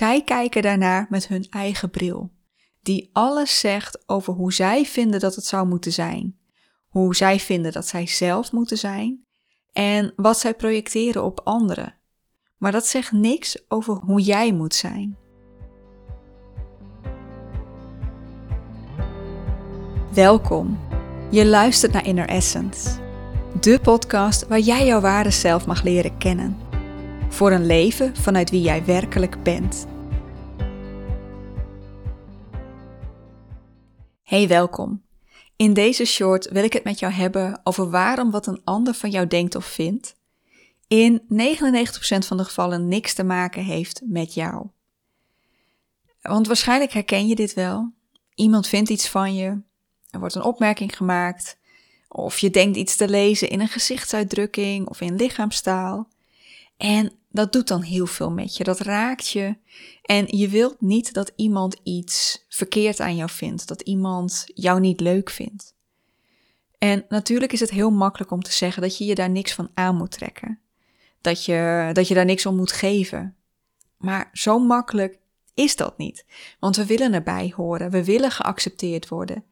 Zij kijken daarnaar met hun eigen bril, die alles zegt over hoe zij vinden dat het zou moeten zijn, hoe zij vinden dat zij zelf moeten zijn en wat zij projecteren op anderen. Maar dat zegt niks over hoe jij moet zijn. Welkom. Je luistert naar Inner Essence, de podcast waar jij jouw ware zelf mag leren kennen. Voor een leven vanuit wie jij werkelijk bent. Hey, welkom. In deze short wil ik het met jou hebben over waarom wat een ander van jou denkt of vindt in 99% van de gevallen niks te maken heeft met jou. Want waarschijnlijk herken je dit wel. Iemand vindt iets van je, er wordt een opmerking gemaakt, of je denkt iets te lezen in een gezichtsuitdrukking of in lichaamstaal. En dat doet dan heel veel met je, dat raakt je. En je wilt niet dat iemand iets verkeerd aan jou vindt, dat iemand jou niet leuk vindt. En natuurlijk is het heel makkelijk om te zeggen dat je je daar niks van aan moet trekken. Dat je, dat je daar niks om moet geven. Maar zo makkelijk is dat niet. Want we willen erbij horen, we willen geaccepteerd worden.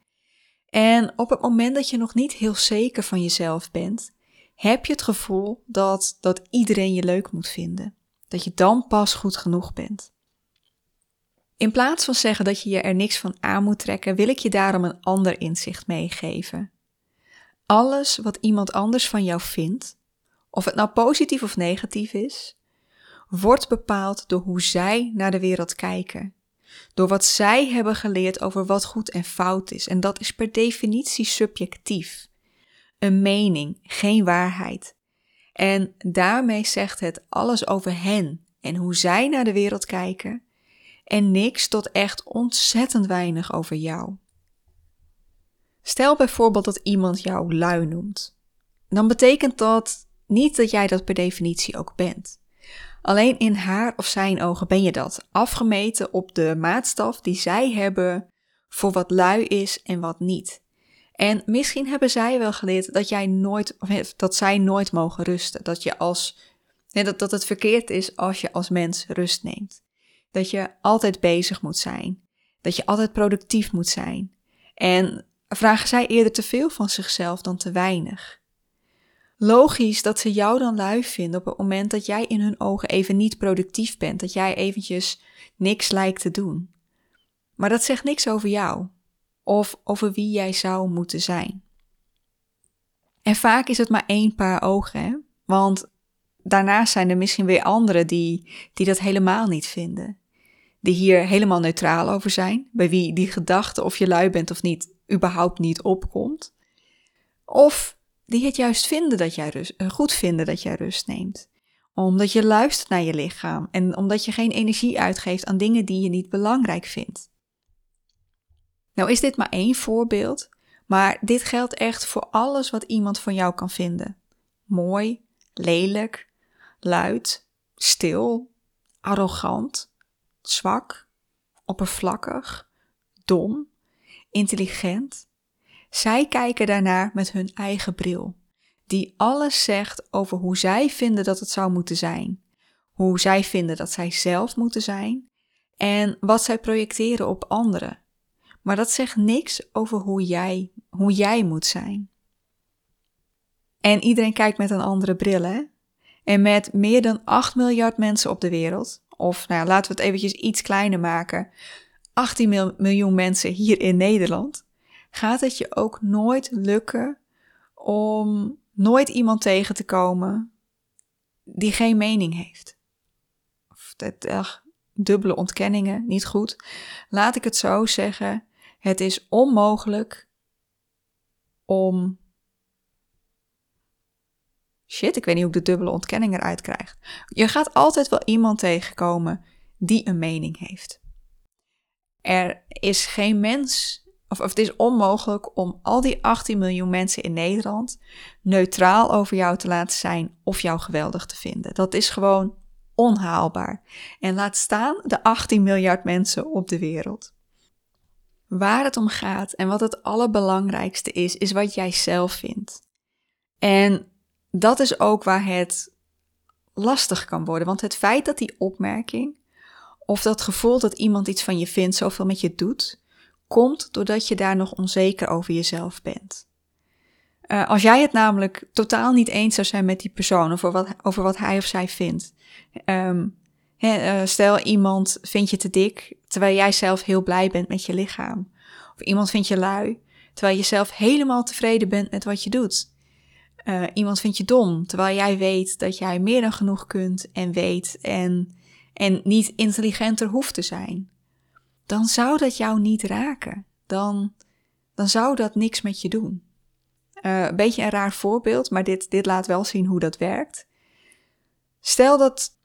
En op het moment dat je nog niet heel zeker van jezelf bent, heb je het gevoel dat, dat iedereen je leuk moet vinden. Dat je dan pas goed genoeg bent. In plaats van zeggen dat je je er niks van aan moet trekken, wil ik je daarom een ander inzicht meegeven. Alles wat iemand anders van jou vindt, of het nou positief of negatief is, wordt bepaald door hoe zij naar de wereld kijken. Door wat zij hebben geleerd over wat goed en fout is. En dat is per definitie subjectief. Een mening, geen waarheid. En daarmee zegt het alles over hen en hoe zij naar de wereld kijken. En niks tot echt ontzettend weinig over jou. Stel bijvoorbeeld dat iemand jou lui noemt. Dan betekent dat niet dat jij dat per definitie ook bent. Alleen in haar of zijn ogen ben je dat, afgemeten op de maatstaf die zij hebben voor wat lui is en wat niet. En misschien hebben zij wel geleerd dat jij nooit, dat zij nooit mogen rusten. Dat je als, dat, dat het verkeerd is als je als mens rust neemt. Dat je altijd bezig moet zijn. Dat je altijd productief moet zijn. En vragen zij eerder te veel van zichzelf dan te weinig. Logisch dat ze jou dan lui vinden op het moment dat jij in hun ogen even niet productief bent, dat jij eventjes niks lijkt te doen. Maar dat zegt niks over jou of over wie jij zou moeten zijn. En vaak is het maar één paar ogen, want daarnaast zijn er misschien weer anderen die, die dat helemaal niet vinden. Die hier helemaal neutraal over zijn, bij wie die gedachte of je lui bent of niet überhaupt niet opkomt. Of die het juist vinden dat jij rust, eh, goed vinden dat jij rust neemt. Omdat je luistert naar je lichaam en omdat je geen energie uitgeeft aan dingen die je niet belangrijk vindt. Nou is dit maar één voorbeeld, maar dit geldt echt voor alles wat iemand van jou kan vinden. Mooi, lelijk, luid, stil, arrogant, zwak, oppervlakkig, dom, intelligent, zij kijken daarnaar met hun eigen bril, die alles zegt over hoe zij vinden dat het zou moeten zijn, hoe zij vinden dat zij zelf moeten zijn en wat zij projecteren op anderen. Maar dat zegt niks over hoe jij, hoe jij moet zijn. En iedereen kijkt met een andere bril, hè? En met meer dan 8 miljard mensen op de wereld, of nou laten we het eventjes iets kleiner maken, 18 miljoen mensen hier in Nederland, gaat het je ook nooit lukken om nooit iemand tegen te komen die geen mening heeft. Of dat, dubbele ontkenningen, niet goed. Laat ik het zo zeggen. Het is onmogelijk om. Shit, ik weet niet hoe ik de dubbele ontkenning eruit krijg. Je gaat altijd wel iemand tegenkomen die een mening heeft. Er is geen mens of, of het is onmogelijk om al die 18 miljoen mensen in Nederland neutraal over jou te laten zijn of jou geweldig te vinden. Dat is gewoon onhaalbaar. En laat staan de 18 miljard mensen op de wereld. Waar het om gaat en wat het allerbelangrijkste is, is wat jij zelf vindt. En dat is ook waar het lastig kan worden. Want het feit dat die opmerking of dat gevoel dat iemand iets van je vindt zoveel met je doet, komt doordat je daar nog onzeker over jezelf bent. Uh, als jij het namelijk totaal niet eens zou zijn met die persoon over wat, over wat hij of zij vindt. Um, uh, stel iemand vindt je te dik, terwijl jij zelf heel blij bent met je lichaam. Of iemand vindt je lui, terwijl je zelf helemaal tevreden bent met wat je doet. Uh, iemand vindt je dom, terwijl jij weet dat jij meer dan genoeg kunt en weet en, en niet intelligenter hoeft te zijn. Dan zou dat jou niet raken. Dan, dan zou dat niks met je doen. Uh, een beetje een raar voorbeeld, maar dit, dit laat wel zien hoe dat werkt. Stel dat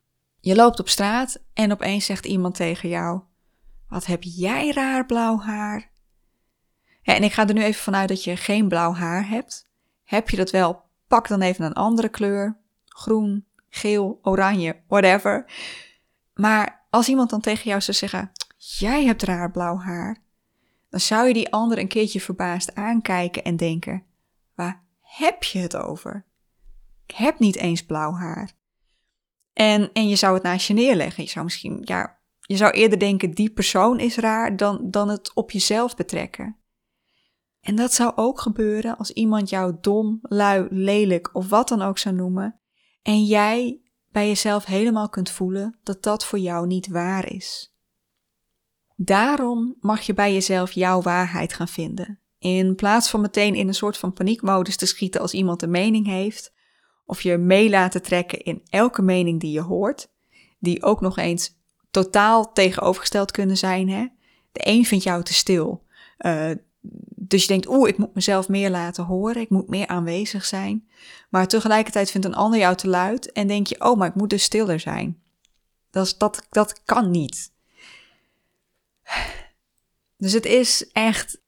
je loopt op straat en opeens zegt iemand tegen jou: Wat heb jij raar blauw haar? En ik ga er nu even vanuit dat je geen blauw haar hebt. Heb je dat wel? Pak dan even een andere kleur: groen, geel, oranje, whatever. Maar als iemand dan tegen jou zou zeggen: Jij hebt raar blauw haar, dan zou je die ander een keertje verbaasd aankijken en denken: Waar heb je het over? Ik heb niet eens blauw haar. En, en je zou het naast je neerleggen. Je zou misschien, ja, je zou eerder denken, die persoon is raar, dan, dan het op jezelf betrekken. En dat zou ook gebeuren als iemand jou dom, lui, lelijk of wat dan ook zou noemen. En jij bij jezelf helemaal kunt voelen dat dat voor jou niet waar is. Daarom mag je bij jezelf jouw waarheid gaan vinden. In plaats van meteen in een soort van paniekmodus te schieten als iemand een mening heeft, of je mee laten trekken in elke mening die je hoort, die ook nog eens totaal tegenovergesteld kunnen zijn. Hè? De een vindt jou te stil. Uh, dus je denkt, oeh, ik moet mezelf meer laten horen, ik moet meer aanwezig zijn. Maar tegelijkertijd vindt een ander jou te luid en denk je, oh, maar ik moet dus stiller zijn. Dat, is, dat, dat kan niet. Dus het is echt,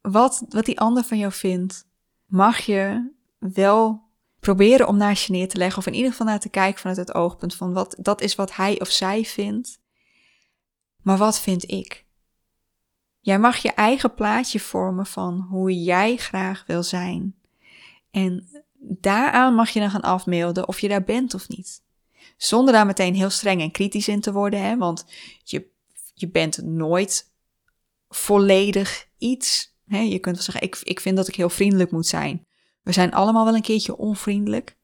wat, wat die ander van jou vindt, mag je wel proberen om naast je neer te leggen, of in ieder geval naar te kijken vanuit het oogpunt van wat dat is wat hij of zij vindt. Maar wat vind ik? Jij mag je eigen plaatje vormen van hoe jij graag wil zijn. En daaraan mag je dan gaan afmelden of je daar bent of niet. Zonder daar meteen heel streng en kritisch in te worden, hè? want je, je bent nooit volledig iets. Hè? Je kunt wel zeggen, ik, ik vind dat ik heel vriendelijk moet zijn. We zijn allemaal wel een keertje onvriendelijk.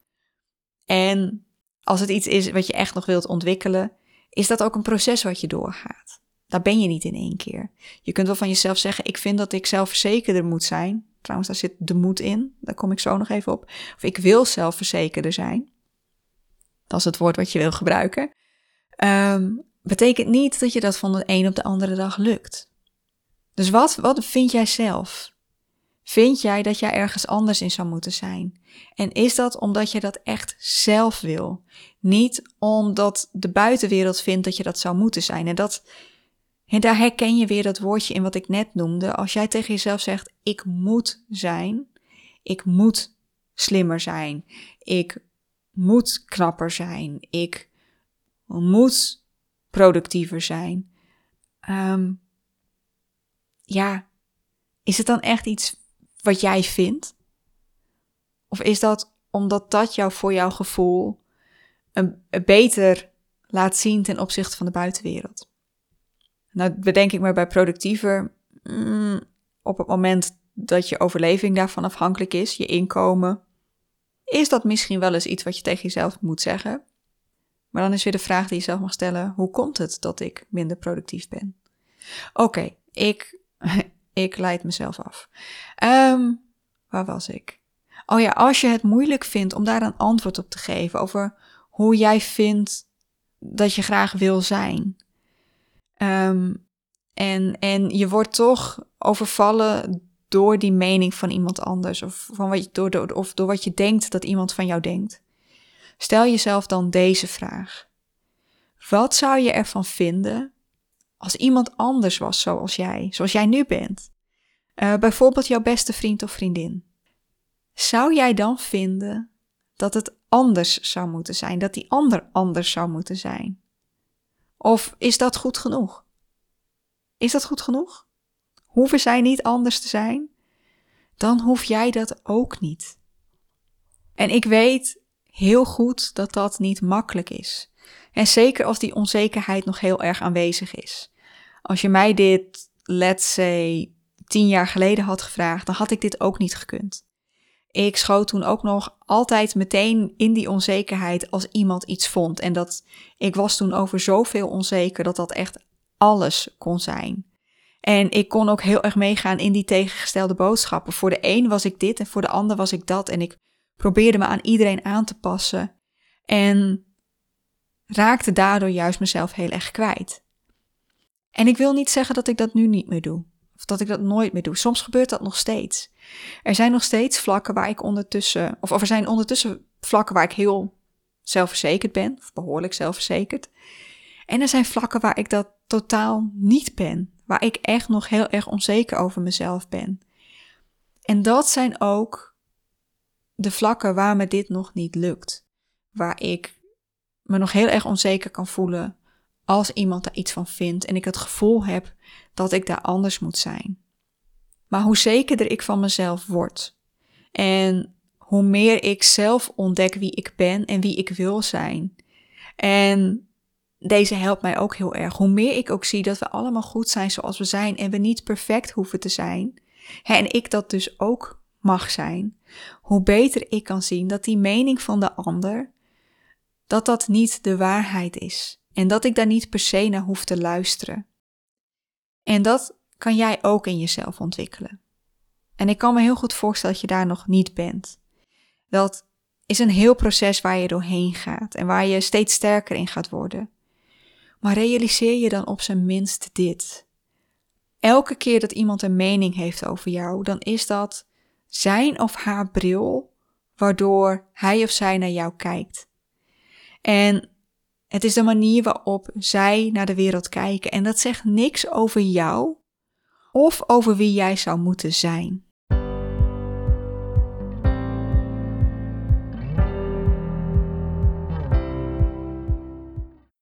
En als het iets is wat je echt nog wilt ontwikkelen, is dat ook een proces wat je doorgaat. Daar ben je niet in één keer. Je kunt wel van jezelf zeggen: Ik vind dat ik zelfverzekerder moet zijn. Trouwens, daar zit de moed in. Daar kom ik zo nog even op. Of ik wil zelfverzekerder zijn. Dat is het woord wat je wil gebruiken. Um, betekent niet dat je dat van de een op de andere dag lukt. Dus wat, wat vind jij zelf? Vind jij dat jij ergens anders in zou moeten zijn? En is dat omdat je dat echt zelf wil? Niet omdat de buitenwereld vindt dat je dat zou moeten zijn. En, dat, en daar herken je weer dat woordje in wat ik net noemde. Als jij tegen jezelf zegt: Ik moet zijn, ik moet slimmer zijn, ik moet knapper zijn, ik moet productiever zijn. Um, ja, is het dan echt iets wat jij vindt? Of is dat omdat dat jou voor jouw gevoel een, beter laat zien ten opzichte van de buitenwereld? Nou, bedenk ik maar bij productiever, mm, op het moment dat je overleving daarvan afhankelijk is, je inkomen, is dat misschien wel eens iets wat je tegen jezelf moet zeggen. Maar dan is weer de vraag die je zelf mag stellen: hoe komt het dat ik minder productief ben? Oké, ik ik leid mezelf af. Um, waar was ik? Oh ja, als je het moeilijk vindt om daar een antwoord op te geven over hoe jij vindt dat je graag wil zijn. Um, en, en je wordt toch overvallen door die mening van iemand anders. Of, van wat je, door, door, of door wat je denkt dat iemand van jou denkt. Stel jezelf dan deze vraag. Wat zou je ervan vinden als iemand anders was zoals jij, zoals jij nu bent. Uh, bijvoorbeeld jouw beste vriend of vriendin. Zou jij dan vinden dat het anders zou moeten zijn, dat die ander anders zou moeten zijn? Of is dat goed genoeg? Is dat goed genoeg? Hoeven zij niet anders te zijn? Dan hoef jij dat ook niet. En ik weet heel goed dat dat niet makkelijk is. En zeker als die onzekerheid nog heel erg aanwezig is. Als je mij dit, let's say, tien jaar geleden had gevraagd, dan had ik dit ook niet gekund. Ik schoot toen ook nog altijd meteen in die onzekerheid als iemand iets vond. En dat ik was toen over zoveel onzeker dat dat echt alles kon zijn. En ik kon ook heel erg meegaan in die tegengestelde boodschappen. Voor de een was ik dit en voor de ander was ik dat. En ik probeerde me aan iedereen aan te passen. En raakte daardoor juist mezelf heel erg kwijt. En ik wil niet zeggen dat ik dat nu niet meer doe. Of dat ik dat nooit meer doe. Soms gebeurt dat nog steeds. Er zijn nog steeds vlakken waar ik ondertussen, of, er zijn ondertussen vlakken waar ik heel zelfverzekerd ben, of behoorlijk zelfverzekerd. En er zijn vlakken waar ik dat totaal niet ben, waar ik echt nog heel erg onzeker over mezelf ben. En dat zijn ook de vlakken waar me dit nog niet lukt, waar ik me nog heel erg onzeker kan voelen als iemand daar iets van vindt en ik het gevoel heb dat ik daar anders moet zijn. Maar hoe zekerder ik van mezelf word en hoe meer ik zelf ontdek wie ik ben en wie ik wil zijn. En deze helpt mij ook heel erg. Hoe meer ik ook zie dat we allemaal goed zijn zoals we zijn en we niet perfect hoeven te zijn. En ik dat dus ook mag zijn. Hoe beter ik kan zien dat die mening van de ander, dat dat niet de waarheid is. En dat ik daar niet per se naar hoef te luisteren. En dat kan jij ook in jezelf ontwikkelen. En ik kan me heel goed voorstellen dat je daar nog niet bent. Dat is een heel proces waar je doorheen gaat en waar je steeds sterker in gaat worden. Maar realiseer je dan op zijn minst dit. Elke keer dat iemand een mening heeft over jou, dan is dat zijn of haar bril waardoor hij of zij naar jou kijkt. En het is de manier waarop zij naar de wereld kijken. En dat zegt niks over jou of over wie jij zou moeten zijn.